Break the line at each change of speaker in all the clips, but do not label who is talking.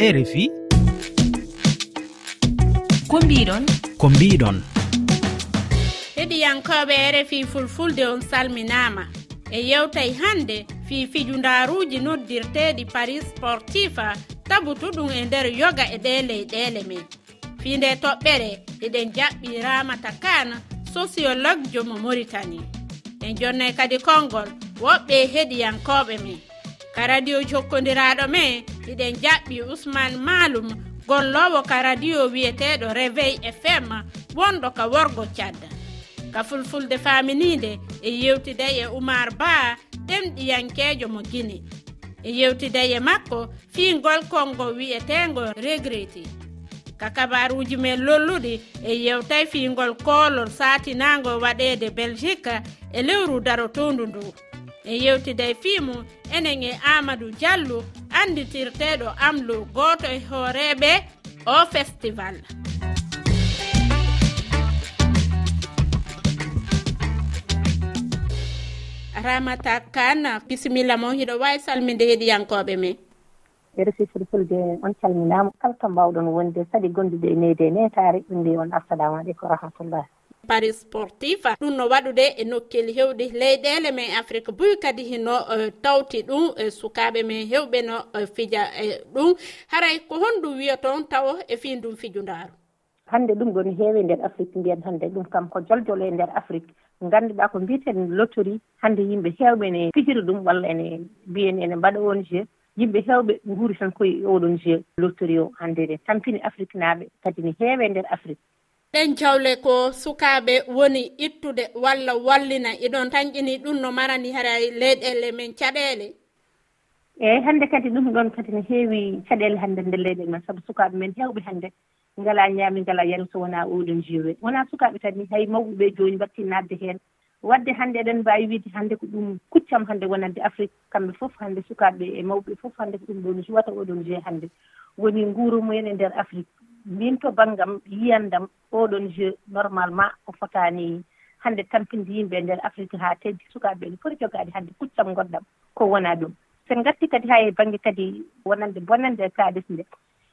rfi
ko mbiɗon?
Ko mbiɗon.
Heɗiyankoɓe rfi fulfulde on salminama. E yewtay hande fii fijundaruuji noddirteeɗi paris sportifa tabutuɗum e nder yoga e ɗe leyɗeele men. Fi nde toɓɓere eɗen jaɓɓi ramata kana sociologue jomo maritani en jonnay kadi konngol woɓɓe heɗiyankoɓe men. ka radio jokkodiraɗo me iɗen jaɓɓi ousmane malum gollowo ka radio wiyeteɗo réveil fm wonɗo ka worgo cadda. Ka fulfulde faminide e yewtiday e oumar ba ɗemɗiyankejo mo guine e yewtiday e makko fiingol kongo wi'eteengo regreti ka kabaruji men lolluɗi e yewtay fiingol koolol satinago waɗede belgique e lewru darotoondu ndu. e yewtida e fiimu enen e amadou diallo anditirteɗo amlo goto e hooreɓe o festival. Ramata kane bisimilla mo hiɗo wawi salminde heeɗiyankoɓe men.
Yerefi fulfulde on calminama kala to mbawɗon wonde kadi gondude e neydi e netare ɗum mbi on assalamu aleykum rahmatullah
paris sportif ɗum no waɗude e nokkel hewɗi leyɗele men e afrique. Boy kadi hino e, tawti ɗum e sukaɓe men hewɓe no fija ɗum. Haray ko honɗum wiya toon tawa e fi ndum fijundaru
hannde ɗum ɗon heewi nder afrique mbiyen hannde ɗum kam ko joljolo e nder afrique. Ngannduɗaa ko mbiten lottori hannde yimɓe heewɓe ne fijira ɗum walla ene mbiyen ene mbaɗa on jeu. Yimɓe heewɓe guuri tan koye oɗon jeu lottori o hannde ne tampini afrique naaɓe kadi ne heewe nder afrique.
ɗen jawle ko sukaɓe woni ittude walla wallina iɗon tañƴini ɗum no marani hara leyɗele men caɗele
eeyi hannde kadi ɗum ɗon kadi no heewi caɗeele hannde nder leyɗele men sabu sukaaɓe men heewɓe hannde ngalaa ñaami ngalaa yaru so wonaa oɗon jeyowe wonaa sukaaɓe tan hay mawɓeɓe jooni mbattii naatde heen. Wadde hannde eɗen mbaawi wiide hannde ko ɗum kuccam hannde wonande afrique kamɓe fof hannde sukaaɓe e mawɓe fof hannde ko ɗum ɗon juwata oɗon jeya hannde. Woni nguuro mumen e ndeer afrique. min to baŋnggam yiyandam oɗon jeu normalement o fotaani hannde tampinde yimɓe e ndeer afrique haa teddi sukaaɓe ene foti jogaade hannde kuccam ngonɗam ko wonaa ɗum. Sen ngarti kadi haa e baŋnge kadi wonande bonande e kaalis nde.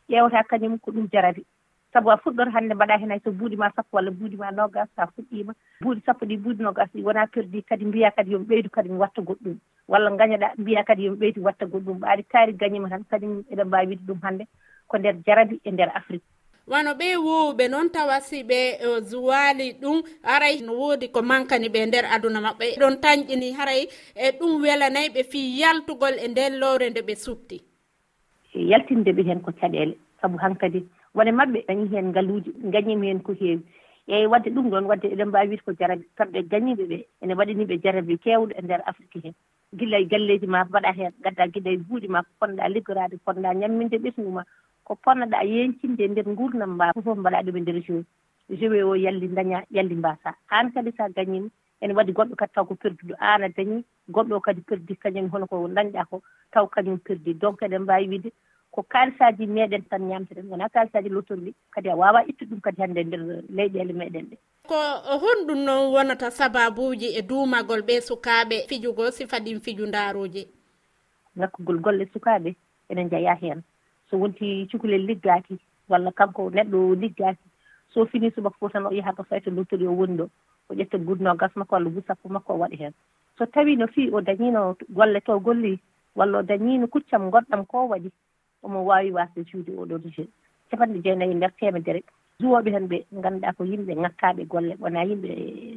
Ƴeewata kañum ko ɗum jarati sabu a fuɗɗor hannde mbaɗa heen hay so buuɗi ma sappo walla buuɗi ma nogas so a fuɗɗiima buudi sappo ɗi buuɗi nogas ɗi wonaa perdi kadi mbiya kadi yomi ɓeydu kadi mi watta goɗɗum. Walla gañoɗa mbiya kadi yomi ɓeydu watta goɗɗum. Ɓaari kaari gañima tan kañum eɗen mbaawi wiide ɗum hannde ko ndeer jarabi e ndeer afrique.
wano ɓe wowɓe noon tawa si ɓe eh, zuwali ɗum haray. No wodi ko mankani ɓe nder aduna maɓɓe. Ɗon tañƴini haray e ɗum welanayi ɓe fi yaltugol e nden lowre nde ɓe subti e
yaltinde ɓe hen ko caɗele. Sabu hankkadi wone maɓɓe dañi heen ngaluuji gañiima heen ko heewi. Eeyi wadde ɗum ɗoon wadde eɗen mbaawi wiide ko jarabi. Kamɓe gañiiɓe ɓee ene waɗanii jarabi jarabe keewɗo e ndeer afrique heen gilla e galleeji ma mbaɗa heen gadda gila e buuɗi ma ko ponɗaa liggoraade ponɗaa ñamminde ɓesngu ma. ko ponnoɗa yencinde e nder gurdam mba fof fof mbaɗa ɗum e nder jeu jeu o yalli daña yalli mbasa. An kadi sa gañima ene waɗi goɗɗo kadi taw ko perduɗo. Aan a dañi goɗɗo o kadi perdi kañum hono ko dañɗa ko taw kañum perdi. Donc eɗen mbawi wiide ko kalisaji meɗen tan ñamteten. Wona kalisaji lottorɗi kadi a wawa ittude ɗum kadi hannde e nder leyɗele meɗen ɗe.
Ko honɗum noon wonata sababuji e duumagol ɓe sukaɓe fijugo sifa ɗin fiju ndaaruji
ngakkugol golle sukaɓe ene jeeya hen so wonti cukalel liggaki walla kanko neɗɗo liggaki. So fini subaka fof tan o yaha ɗo fayto lottori o woni ɗo o ƴetta gudno gas makko walla gu sappo makko o waɗa heen so tawi no fii o dañiino golle to golli walla o dañiino kuccam goɗɗam ko waɗi omo waawi waasde juude oɗon jeu capanɗe jeenayi e nder temedere juwooɓe heen ɓe ngannduɗaa ko yimɓe ŋakkaaɓe golle wonaa yimɓe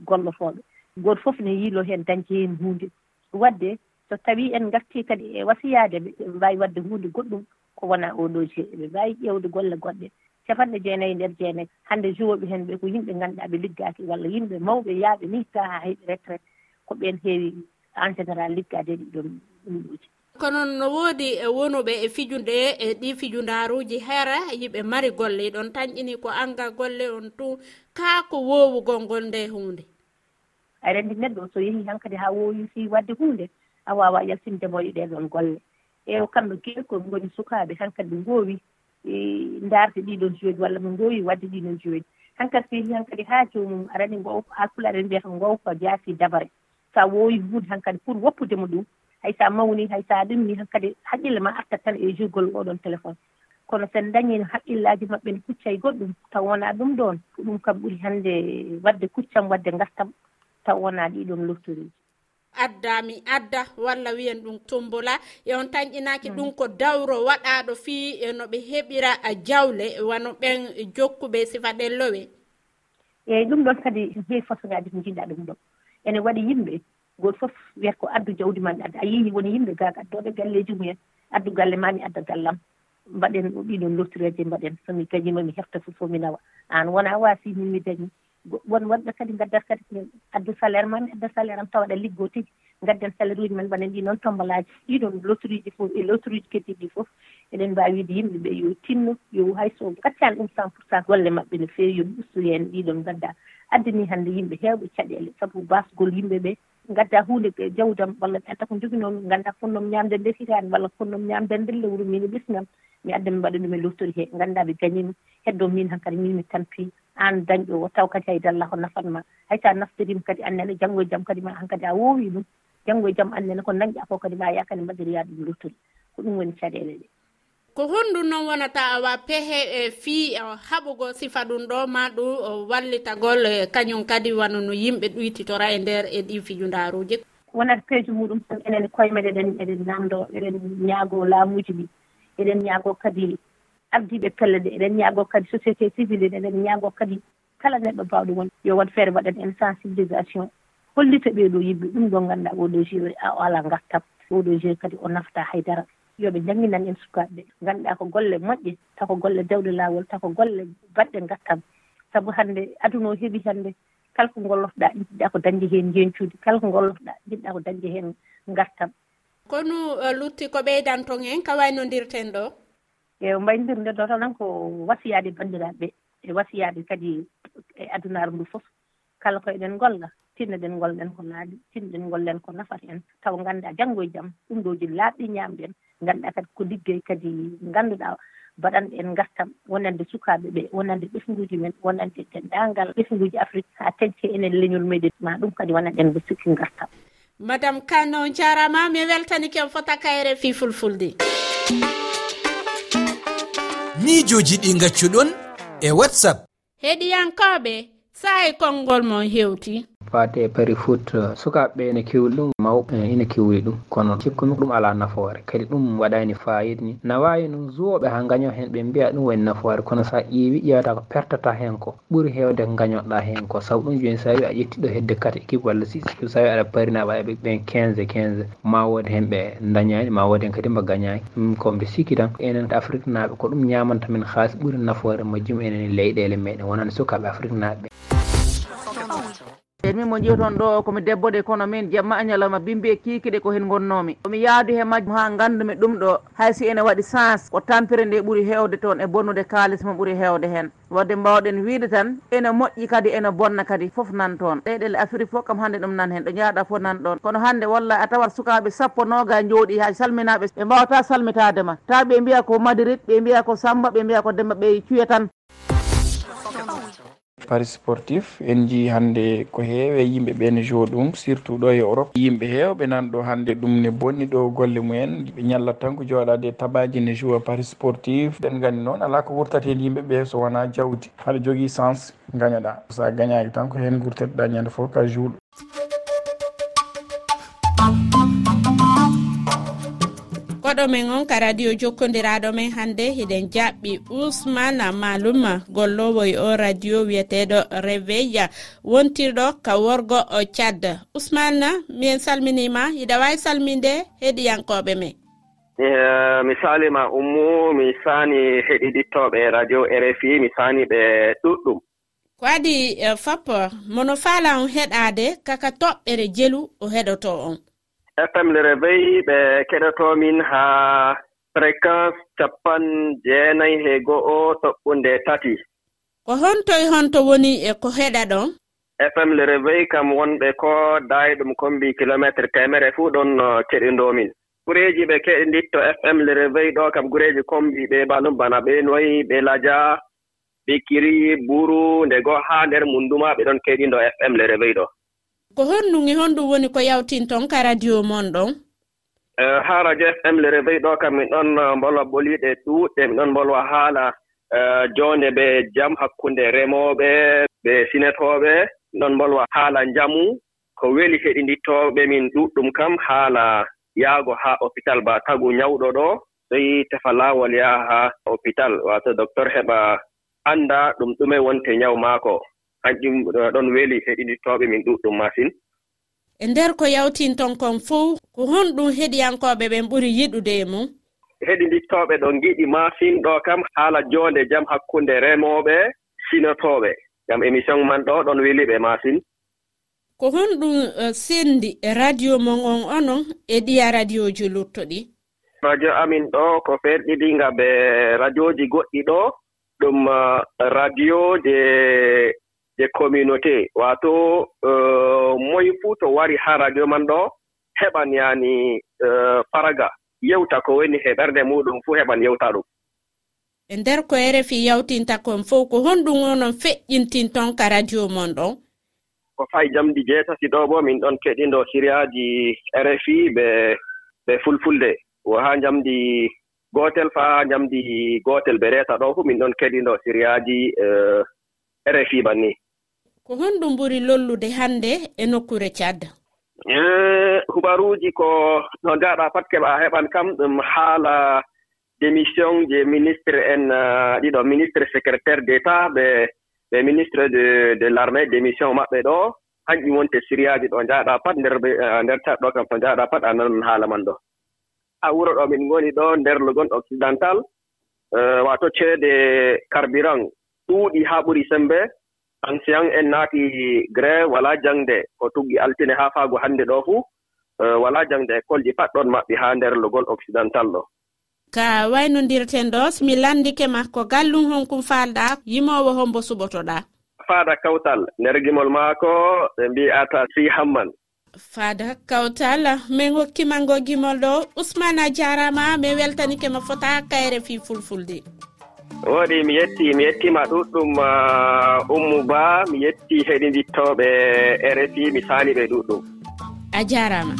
gollotooɓe gooto fof ne yiiloo heen dañde heen huunde. Wadde so tawii en ngartii kadi e wasiyaade ɓe ɓe mbaawi waɗde huunde goɗɗum ko wona oɗo jeeɗe ɓe mbawi ƴewde golle goɗɗe. Capanɗe jeenayyi nder jeenayi hannde juwoɓe hen ɓe ko yimɓe ganduɗa ɓe liggaki walla yimɓe mawɓe yaaɓe ni taa haa heɓi retraite ko ɓen heewi en général liggade ɗiɗon ɗumɗoji
kono no woodi e wonuɓe e fijunde e ɗi fijundaruji heera yiɓe mari golle ɗon tañƴini ko anga golle on tun kaa ko wowugol ngol nde hunde
a anndi neɗɗo so yehii han kadi haa woowi fii waɗde hunde a wawa yaltindemo e ɗeɗon golle. ƴeewa kamɓe kala ko ngoni sukaaɓe tan kadi ɓe ngoowi e ndaarde ɗiɗon jooni walla ɓe ngoowi waɗde ɗiɗon jooni. Han kadi so yehii han kadi haa joomum arani ngow hakkullaɗe ene ngow ko ngowka jaasi dabare. So a woowi huunde han kadi pour woppudemo ɗum hay so a mawni hay so a ɗumni han kadi haqqille ma artat tan e jurgol oɗon téléphone. Kono so en dañiino haqqillaji maɓɓe ne kucca e goɗɗum taw wonaa ɗum ɗoon ko ɗum kam ɓuri hannde waɗde kuccam waɗde ngartam taw wonaa ɗiɗon loftoriji
adda mi adda walla wiyen ɗum tombola. E on tañƴinaki ɗum ko dawro waɗaɗo fi e no ɓe heɓira jawle wano ɓen jokkuɓe sifa ɗellowe.
Eyyi ɗum ɗon kadi heewi façon ŋaji ko jiɗɗa ɗum ɗon. Ene waɗi yimɓe goto foof wiyata ko addu jawdi ma mi adda a yeehi woni yimɓe gaga addoɓe galleji mumen addu galle ma mi adda gallam. Mbaɗen ɗiɗon lottireje mbaɗen somi gañima mi hefta fof fo mi nawa. An wona wasi min mi dañi. won wonɓe kadi ngaddata kadi addu salaire ma mi adda salaire am tawaɗa liggo tigi. Gadden salaire uji men mbaɗen ɗi noon tombalaji. Ɗiɗon lottorie ji fof e lottorie ji keddiɗi ɗi fof. Eɗen mbaawi wiide yimɓe ɓe yo tinno yo hayso gaccani ɗum cent pour cent golle mabɓe no fewi yo ustu hen ɗiɗon gadda. Addani hannde yimɓe hewɓe caɗele. Saabu basgol yimɓe ɓe ngadda huunde ɓe jawdam walla mi adda ko joginoomi ganda fonnomi ñamde nde hitaani walla fonnomi ñamde nde lewru min e ɓesnam. Mi adda mi mbaɗa ɗum e lottorie he ngannda ɓe gañimi heddo min han kadi min mi tampii aan dañɗo o taw kadi hayde Allah o nafatma hay so a naftoriima kadi annene janngo e jam kadi ma han kadi a woowii ɗum. Janngo e jam annene ko dañƴa ko kadi ma yaa kadi mbaɗiroyaa ɗum lottori ko ɗum woni caɗeele ɗe.
Ko honɗum noon wonata awa pehe e fii e haɓugo sifa ɗum ɗo ma ɗum wallitagol e kañum kadi wano no yimɓe ɗuytitora e nder e ɗi fijundaaruuji
wonata peeje muɗum tan enen koye meɗen eɗen eɗen namdo eɗen ñaago laamuuji ɗi eɗen ñaago kadi ardiiɓe pelle ɗe eɗen ñaago kadi société civil ɗe eɗen ñaago kadi kala neɗɗo mbawɗo won yo wat feere waɗen en sensibilisation. Hollita ɓeeɗo yimɓe ɗum ɗo ngannduɗa oɗo jeu a ala gartam oɗo jeu kadi o nafata haydara. Yoɓe jannginan en sukaaɓe ɓe ngannduɗaa ko golle moƴƴe tako golle dewɗe laawol tako golle baɗɗe ngartam sabu hannde aduna o heɓi hannde kala ko ngollofɗaa jiɗɗaa ko dañde heen jeencuude kala ko ngollofɗaa jiɗɗaa ko dañde heen ngartam
kono eh, lutti ko ɓeydan ton ka waynondirten ɗo?
e mbayndirnden ɗo tan ko wasiyaade banndiraaɓe ɓee e wasiyaade kadi e adunaaru ndu fof. Kala ko eɗen ngolla tinnoɗen ngolɗen ko laaɗi tinnoɗen ngolɗen ko nafata en. Taw ngannduɗaa janngo e jam ɗum ɗoji laaɓɗi ñaamɗen ngannduɗaa kadi ko liggey kadi ngannduɗaa mbaɗanɗe en ngartam wonande sukaaɓe ɓee wonande ɓesnguuji men wonande denndaangal ɓesnguuji afrique haa teñce enen leñol meɗen ma ɗum kadi wonanɗen mbo sikki ngartam.
Madame kane on jaarama mi weltani ken fota kayre fi fulfulde.
miijoji ɗi gaccuɗon e whatsapp.
Heɗiyankoɓe sa'e konngol mon hewti.
fate pari fut sukaɓe ene kewli ɗum mawɓe e ina kewli ɗum. Kono cikkumi ɗum ala nafoore. Kadi ɗum waɗani fayid ni. Na wawi no zuwoɓe ha gaño hen ɓe mbiya ɗum woni nafoore. Kono sa ƴeewi ƴewata ko pertata hen ko ɓuuri hewde ko gañoɗa hen ko. Saabu ɗum joni sa wi a ƴettiɗo hedde kat équipe walla six équipe sa wi aɗa parinaɓa eɓe ɓen 15 15 ma wood hen ɓe dañani ma wood hen kadi mba gañani ɗum komɓe sikki tan. Enen afrique naɓe ko ɗum ñamantamin men ɓuuri nafoore majjum enen leyɗele meɗen. Wonani sukaɓe afrique naɓe
kadi min mo jewton ɗo komi debbo de kono min jamma añalama bimbi e kiikiɗe ko hen gonnomi komi yaadu he majjum ha gandumi ɗum ɗo haysi ene waɗi sens. Ko tampere nde ɓuuri hewde toon e bonnude kalis mo ɓuuri hewde hen. Wadde mbawɗen wiide tan ene moƴƴi kadi ene bonna kadi foof nan toon. Ɗeɗele afrique fof kam hande ɗum nan hen ɗo jaaɗa fof nan ɗon. Kono hande walla a tawat sukaɓe sappo noga jooɗi ha salminaɓe ɓe mbawata salmitadema ta ɓe mbiya ko madrid ɓe mbiya ko samba ɓe mbiya ko demba ɓe cuya tan.
paris sportif en jii hannde ko heewe yimɓe ɓe ne jo ɗum surtout ɗo e europe. Yimɓe heewɓe nan ɗo hannde ɗum ne bonni ɗo golle mumen. Ɓe ñallat tan ko jooɗade e tabaji ne joua paris sportif. Ɗen nganndi noon alaa ko wurtata heen yimɓe ɓe so wonaa jawdi. Haɗa jogii sens gañaɗa so a gañaaki tan ko heen gurteteɗa ñannde fof ka juuɗo
oɗomin on ka radio jokkodiraɗo men hannde hiɗen jaɓɓi usmana maluma gollowo e o radio wiyeteɗo réveil wontirɗo ka worgo o thiad usmana min salminima iɗa wawi salminde heɗiyankoɓe men.
E, mi salima ummu mi sani heɗiɗittoɓe radio rfi mi sani ɓe ɗuɗɗum.
Ko adi e, fop mono faala on heɗade kaka toɓɓere jelu o heɗoto on.
fm le réveil ɓe keɗotomin haa fréquence capan jeenayi he go'o toɓɓunde tati.
Ko hontoye honto woni e ko heɗa ɗon?
Fm le réveil kam wonɓe ko daayi ɗum kombi kilométre temere fuu ɗon keɗindomin. Gureeji ɓe keɗinditto fm le réveil ɗo kam gureeji kombi ɓe banum bana ɓeenoyi ɓe laja ɓe kiri buru nde goo haa nder munduma ɓe ɗon keɗindo fm le réveil ɗo.
ko honnugi honɗum woni ko yawtin toon ka radio mon ɗon?
E, haa radio fm le réveil ɗo kam min ɗon uh, mbolwa ɓoliiɗe ɗuuɗɗe min ɗon mbolwa haala uh, joonde ɓe jam hakkunde remooɓe ɓe sinetooɓe min ɗon mbolwa haala njamu ko weli heɗinditooɓe min ɗuuɗɗum kam haala yahgo haa hôpital ba tagu nyawɗo ɗo soyi tefa laawol yaha haa hôpital. Waato docteur heɓa annda ɗum ɗume wonte nyawu maako. hanjum eh, ɗon weli heɗinitoɓe min ɗuɗɗum masine
e nder ko yawtinton kon fuu ko honɗum heɗiyankoɓe ɓen ɓuri yiɗude e mum
heɗidittoɓe ɗon giɗi masin ɗo kam haala jonde jam hakkunde remoɓe sinotoɓe jam émission man ɗo ɗon weli ɓe masin.
Ko honɗum uh, sendi e radio mon on onon e ɗiya radio ji luttoɗi
radio amin ɗo ko ferɗiɗinga ɓe radioji goɗɗi ɗo. Ɗum uh, radio je e communauté. Wato euh, moyi fuu to wari haa radio man ɗo heɓan yaani euh, faraga. Yewta ko woni heɓerde muɗum fuu heɓan yewta ɗum.
E nder ko rfi yawtinta kon fof ko honɗum onon feƴƴintinton ka radio mon ɗon?
Ko fay jamdi jeetati ɗo bo min ɗon keɗindo siriyaji rfi ɓe ɓe fulfulde. Haa jamdi gootel fa haa jamdi gootel ɓe reeta ɗo fuu min ɗon keɗindo siriyaji euh, rfi banni.
ko honɗum ɓuri lollude hannde e nokkure cad
e, hubaruuji ko no njaɗa pat keɓa heɓan kam ɗum haala démission je ministre en uh, ɗiɗo ministre secrétaire d' état ɓe ɓe ministre de de l' armée démission maɓɓe ɗo. Hanƴum wonte siriyaji ɗo njaɗa pat nder uh, nder tat ɗo kam to njaɗa pat a nanan haala man ɗo. Ha wuro ɗo min ngoni ɗo nder logon occidental uh, wato ceede carburant ɗuuɗi haa ɓuri sembe ancien en naati gré walaa jaŋde ko tuggi altine haa faago hannde ɗo fuu. Eh, walaa jaŋde école ji pat ɗon maɓɓi haa nder logol occidental ɗo.
Ka waynondirten ɗo mi landike ma ko gallum honkum faalɗa yimowo hombo suɓotoɗa.
Faada kawtal nder gimol maako ɓe mbiyata si hamman.
Faada kawtal min hokkimango gimol ɗo ousmane a jarama min weltanike ma fota kayre fi fulfulde.
woɗi mi yetti mi yettima ɗuɗɗum uh, ummu ba mi yetti heɗindittoɓe rfi mi saali ɓe ɗuɗɗum.
A jarama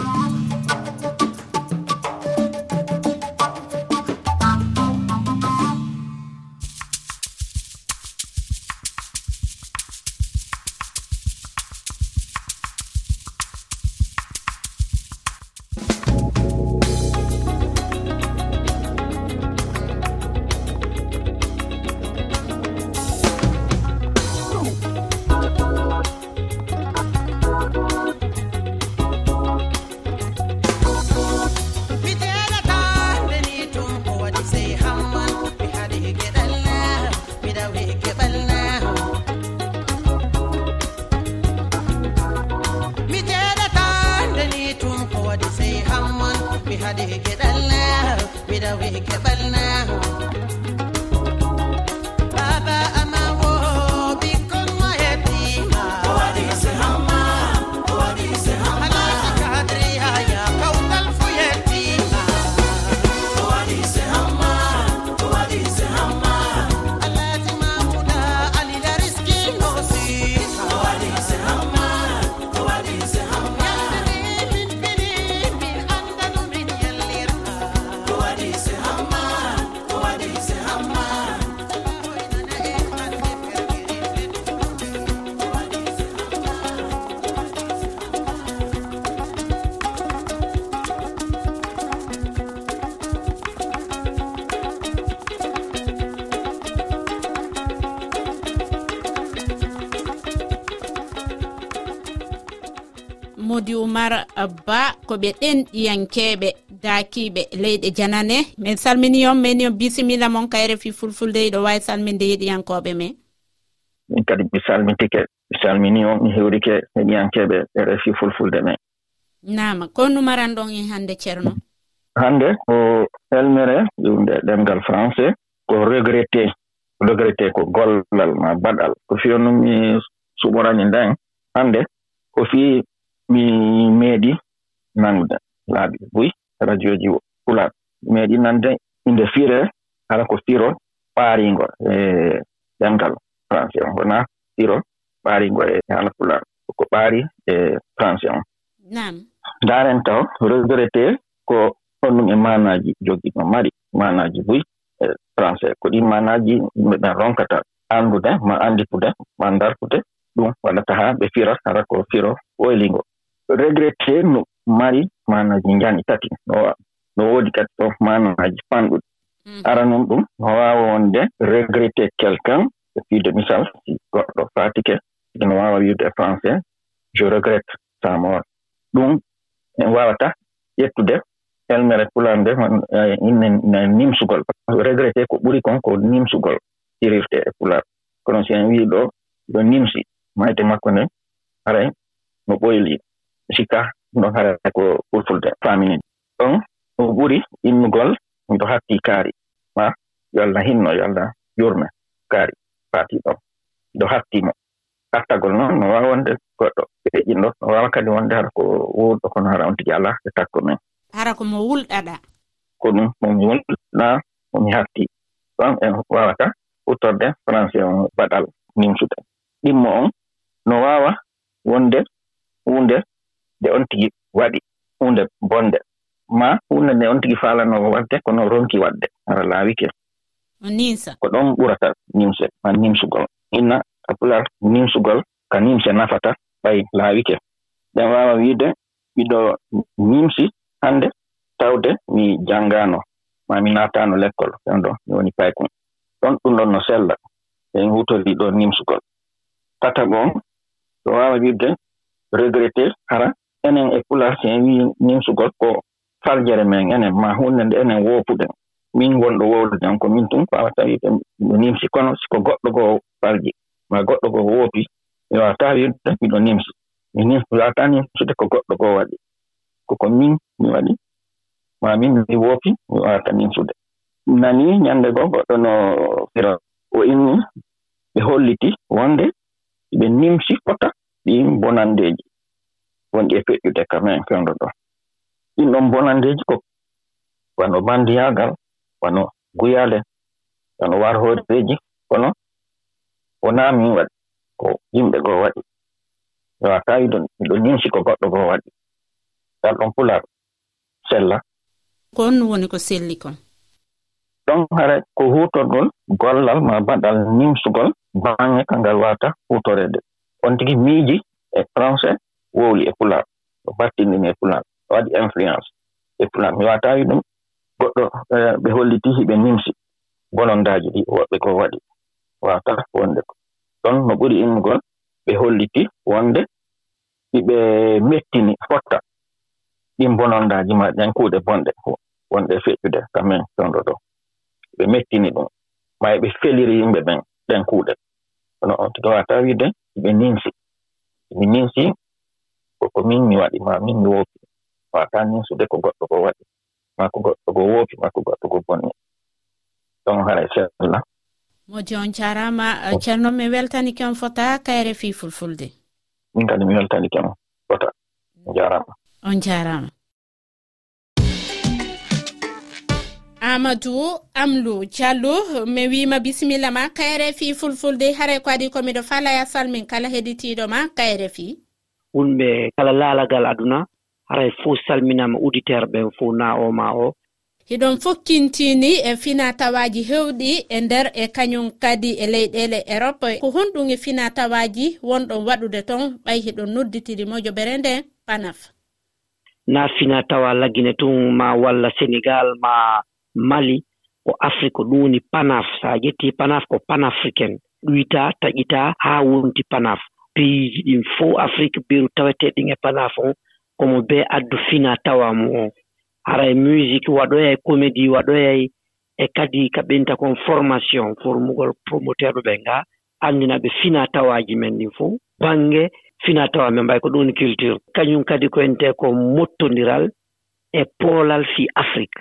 modi oumar uh, ba ko ɓe ɗen ɗiyankeɓe dakiɓe leyɗe janane. Min salmini on min on bisimilla mon ka rfi fulfulde iɗo wawi salminde yiɗiyankoɓe men.
Min kadi mi salmintike mi salmini on mi hewrike heɗiyankeɓe refi fulfulde men.
Nama ko numaran ɗon en hannde ceerno?
Hannde ko elmere ƴumde ɗemgal français ko regretté regretté ko gollal ma baɗal. Ko fiyo mi suɓorani nden hannde ko fii mi meeɗi nangude laaɓi buy radio ji pulaar meeɗi nande inde fire kala ko firo ɓaaringo e ɗemngal français on. Wona firo ɓaaringo e haala pulaar ko ɓaari e français on.
Nam
ndaaren taw regreté ko honɗum e manaji jogii no mari manaji buy e français ko ɗin manaaji yimɓeɓen ronkata anndude ma annditude ma ndartude ɗum waɗata haa ɓe fira hara ko firo woylingo regretté no mari manaji njani tati. No no woodi kadi ɗo manaji panɗuɗi mm. ara noon ɗum no waawa wonde regretté quelqu'un e fiide misal si goɗɗo fatike no waawa wiide e français je regrette sa mort. Ɗum en waawata ƴettude elmere pulan nde eh, inne nimsugol. Regretté ko ɓuri kon ko nimsugol tirirte e pular kono si en wii ɗo ɗo nimsi. Mayte makko nde aray no ɓoylii sikka ɗon haɗa ko ɓurfulde faaminin ɗon ɗum ɓuri innugol miɗo hatti kaari ma yo allah hinno yo allah yurme kaari faati ɗon ɗo hattimo hattagol noon no waawa wonde goɗɗo peeƴinɗo no waawa kadi wonde hara ko wuurɗo kono hara on tigi alaa e takko men.
Hara ko mo wulɗaɗa
ko ɗum momi wulɗa momi hatti ɗon en waawata huttorde français on baɗal nimsude. Ɗimmo on no waawa wonde huunde nde on tigi waɗi huunde bonde. Ma huunde nde on tigi faalanoo waɗde kono ronki waɗde ara laawike
nimsa.
Ko ɗon ɓurata nimse ma nimsugol. Inna apular nimsugol ka nimse nafata ɓay laawike ɗen waawa wiide ɓiɗo nimsi hannde tawde mi janngaano ma mi naataano lekkol. Ɗen ɗo mi woni paykun. Ɗon ɗum ɗon no sella. En hutorii ɗo nimsugol. Tata gon ɗo waawa wiide regretté hara enen e pularsi en wi min ko farjere men enen ma hunde nde enen woopuɗen min wonɗo wowluden ko min tun wawata wiide miɗo nimsi kono siko goɗɗo goo farji ma goɗɗo goo woopi mi wawata wiide miɗo nimsi mi nim mi wawata nimsude ko goɗɗo goo waɗi. Koko min mi waɗi ma min mi woopi mi wawata nimsude nani ñannde goo goɗɗo no fira. O inni ɓe holliti wonde ɓe nimsi fota ɗin bonandeeji wonɗi e feƴƴude ka men fewdo ɗo. Ɗin ɗon bonandeeji ko wano banndiyaangal wano guyal en wano warhooreeji kono wonaa min waɗi ko yimɓe goo waɗi. Wataa iɗon miɗo nimsi ko goɗɗo goo waɗi. Ngal ɗon pular sella.
Kon woni ko selli kon?
Ɗon hara ko huutorgol gollal ma baɗal nimsugol baŋnge ka ngal waata huutoreede on tigi miiji e français wowli e pulaar o battinndini e pulaar o waɗi influence e pulaar mi watawi ɗum goɗɗo eh, ɓe holliti hiɓe nimsi bonondaaji ɗi woɓɓe ko waɗi. Waata wonde ko. Ɗon no ɓuri immugol ɓe holliti wonde ɗiɓe mettini fotta. Ɗin bonondaaji ma ɗen kuuɗe bonɗe wonɗe feƴƴude kamen ɗon ɗo. Ɗo ɓe mettini ɗum. Ma e ɓe feliri yimɓe ɓen ɗen kuuɗe kono on tigi wata wiide ɓe nimsi. Mi nimsi koko min mi waɗi ma min mi woopi fata ninsude ko goɗɗo ko waɗi. Ma ko goɗɗo go woopi ma ko goɗɗo go bonni. Ɗon hara inchallah
moji on jarama eh, ceerno mi weltanike on fota kayre fi fulfulde.
Min kadi mi weltanike on fota. On jarama.
On jarama. Amadou amlou diallo mi wima bisimilla ma kayre fi fulfulde. Haray ko adi komiɗo falaya salmin kala heɗitiɗoma kayre fi.
wonɓe kala laalagal aduna haray fo salminama auditeur ɓen fo na o ma o
hiɗon fokkintini e finatawaji hewɗi e nder e kañum kadi e leyɗele europe. Ko honɗum e finatawaji wonɗon waɗude toon ɓay hiɗon nodditiri mojoɓere nde panaf.
Na finatawa laggine tun ma walla sénégal ma mali ko afrique ko ɗum woni panaf. Sa a ƴetti panaf ko panafricaine. Ɗuyta taƴita haa wonti panaf. pays ji ɗin fo afrique beeru taweteeɗin e panafon fon komo be addu fina tawa mu'on hara e musique waɗoyay comédie waɗoyay e kadi ka ɓenta kon formation formugol promoteur ɓe nga anndina ɓe fina tawaji men ɗin fo bange fina tawa men mbay ko ɗum woni culture. Kañum kadi ko ente ko mottonndiral e poolal fi afrique.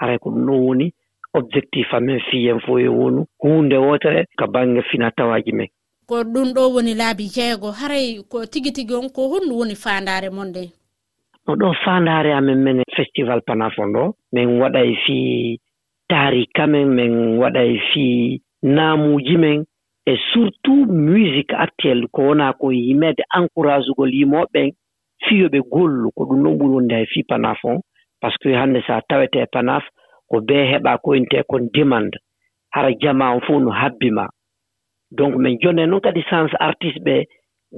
Haray ko ɗum ɗon woni objectif amen fiyen fo fof yo wonu. Hunde wotere ka bange fina tawaji men.
ko ɗum ɗo woni laabi jeego. Haray ko tigi tigi on ko honɗum woni fandare mon nde?
Oɗo fandare amen men e festival panafon ɗo. Min waɗay fi tarika men min waɗay fi namuji men. E surtout musique actuel ko wona ko yimede encourage ugol yimoɓeɓen fiyoɓe gollu. Ko ɗum ɗon ɓuri wonde hay fi panafon par ce que hannde so a tawete panaf ko bee heɓa koyente kon demande. Hara jama on fof no habbima. donc min jonnoo noon kadi sens artiste ɓe ɓee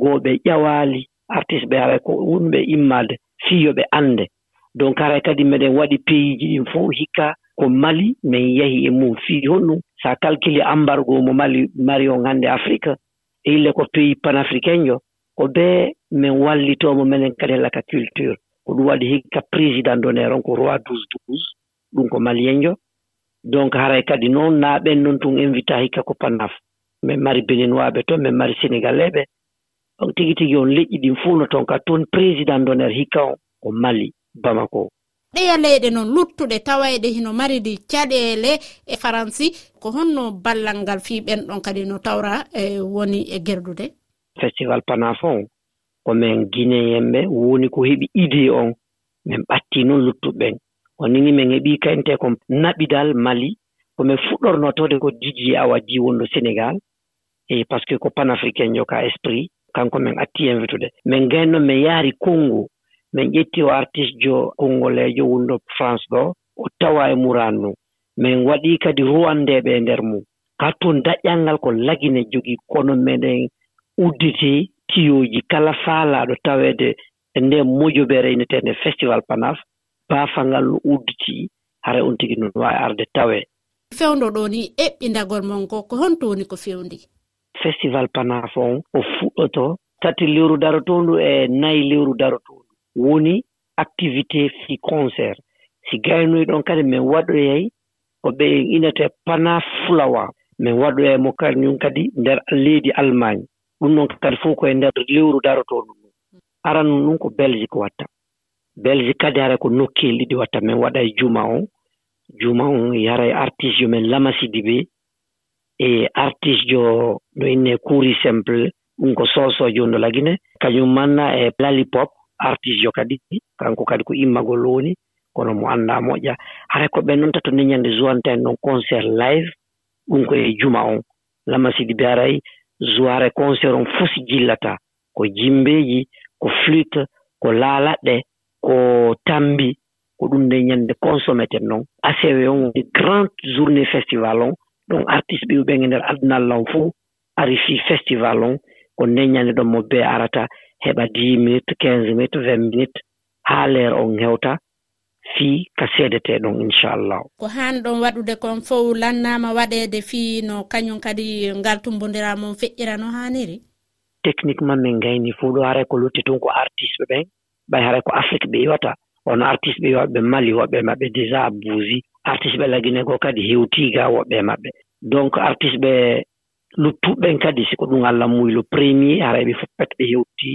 goo ɓe ƴewaali artiste ɓe haray ko wunɓe ɓe immaade fii ɓe annde donc haray kadi miɗen waɗi pays ji ɗin fof hikka ko Mali min yehi e mum fii honɗum so a calcule embargo mo Mali mari on hannde Afrique e ille ko pays panafricain jo ko bee min wallitoomo minen kadi e culture. Ko ɗum waɗi hikka président :fra ndeer on ko roi douze douze ɗum ko malien jo. Donc haray kadi noon naaɓen noon tun invita hikka ko PANAF. min mari beninwaaɓe toon min mari sénégalais donc tigi tigi on leƴƴi ɗin fuu no toon ka toon président ɗo nder hikka on ko mali bamako.
Ɗeya leyɗe no luttuɗe tawayɗe hino maridi caɗele e faransi ko honno ballal ngal fii ɓen ɗon kadi no tawra e woni e gerdude?
Festival panafon ko min guinéyenɓe woni ko heɓi idée on min ɓatti noon luttuɓeɓen onini min heɓi kayinte ko naɓidal mali komin fuɗɗornotode ko diji awa ji wonɗo sénégal. e par ce que ko panafricain :fra jo kaa esprit kanko min atti invitude min ngayno min yaari Konngol min ƴetti o artiste jo konngolajo woni France ɗo o tawa e muraadu nduu min waɗi kadi ruwandeeɓe e nder mum. Ka toon daƴƴal ngal ko Lagine jogii kono meɗen udditii tiyoji kala faalaɗo tawede e nde moƴo ɓe festival PANAF baafal ngal no udditi hara on tigi no waawi arde tawe.
Fewndo ɗo ni eɓɓindagol mon ngo ko honto woni ko fewndi?
festival panafo on o fuɗɗoto. Tati lewru darotondu e nayi lewru darotondu. Woni activité fi concert. Si gaynoyi ɗon kadi min waɗoyey ko ɓe inete pana fulawa min waɗoyey mo kañum kadi nder leydi allemagne. Ɗum ɗon kadi fof koye nder lewru darotondu ɗum aran ɗum ko belgique watta. Belgique kadi hara ko nokkeli ɗiɗi watta. Min waɗa e juma on. Juma on yara e artiste yomin lamasidi ɓe. e artiste jo no inne kuuri simple ɗum ko sosojo no lagine. Kañum manna e lalipop artiste jo kadi kanko kadi ko immagol woni kono mo annda moƴƴa. Hara ko ɓen noon tato neñande jointe en noon concert live ɗum ko e juma on. Lamasidi be aray joire concert on fosi jillata. Ko jimbeji ko flute ko laalaɗɗe ko tambi ko ɗum nde ñande consommeten noon asewe on woni grande journée festival on ɗum artiste ɓiɓe ɓen e nder adunal o fuu ari fi festival on. Ko ndeññanni ɗon mo be arata heɓa dix minutes 15 minutes 20 minutes haa leer on hewta fii ka seedete ɗon inchallahu
ko haan ɗon waɗude kon fof lannama waɗeede fii no kañum kadi ngal tumbodira mon feƴƴira no haaniri
techniquement min ngayni fuu ɗo haray ko lutti tun ko artiste ɓe ɓen ɓay haray ko afrique ɓe iwata on artiste ɓe iwaɓe mali woɓɓe maɓɓe déjà bousi artiste ɓe lagine ko kadi hewtiga woɓɓe maɓɓe. Donc artiste ɓe luttuɓeɓen kadi siko ɗum allah muy muylo premier araɓe fof pat ɓe hewti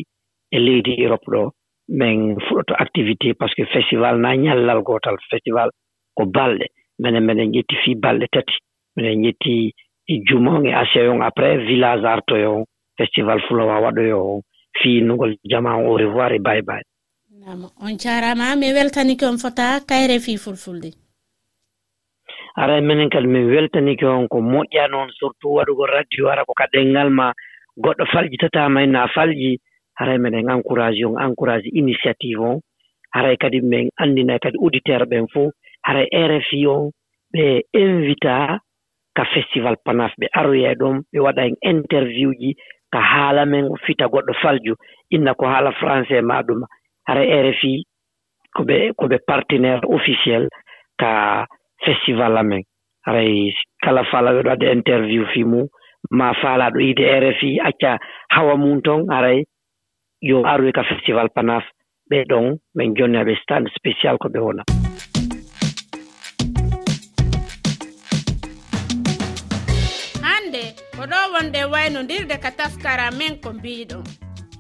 e leydi europe ɗo min fuɗoto activité par ce que festival na ñallal gotal festival ko balɗe. Minen minen ƴetti fi balɗe tati. Minen ƴetti e jumon e asia après village artoyo on festival fulowa waɗoyo on fi nugol jama on au revoir e baye baye
nama on jarama mi weltanike on fota kayre fi fulfulde.
ara e minen kadi min weltanike on ko moƴƴa noon surtout waɗugo radio ara ko ka ɗenngal ma goɗɗo falƴitatama henna falƴi haray e minen encouragé on encouragé initiative on. Haray e kadi min anndina kadi auditeur ɓen fof haray rfi on. Ɓe invita ka festival panaf ɓe aroya ɗon ɓe waɗa en interview ji ka haala men fita goɗɗo falju. Inna ko haala français ma maɗuma hara rfi koɓe koɓe partenaire officiel ka festival amen. Aray kala falaɗo ɗo adda interview fi mum ma faalaɗo yiide rfi acca hawa mum ton aray. Yo aroy ka festival panaf ɓe ɗon min jonni aɓe stand spécial ko ɓe wona.
Hannde ko ɗo wonde waynodirde ka taskara men ko mbiɗon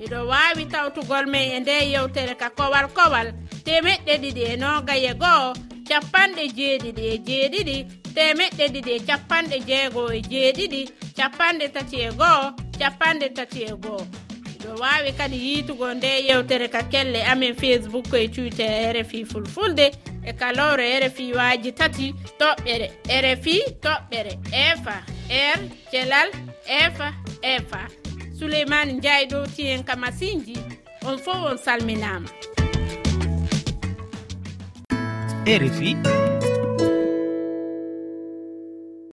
iɗo waawi tawtugol men e nde yewtere ka kowal kowal temeɗɗe ɗiɗi e nogaye goho capanɗe jeeɗiɗi e jeeɗiɗi temeɗɗe ɗiɗi e capanɗe jeego e jeeɗiɗi capanɗe tati e goho capanɗe tati e goho ɗo wawi kadi yiitugo nde yewtere ka kelle amin facebook e twitter e rfi fulfulde e kalowre rfi waji tati toɓɓere. Rfi toɓɓere. Efa r thelal efa efa souleymane ndiaye ɗowti hen ka masinji on fo on salminama
rfi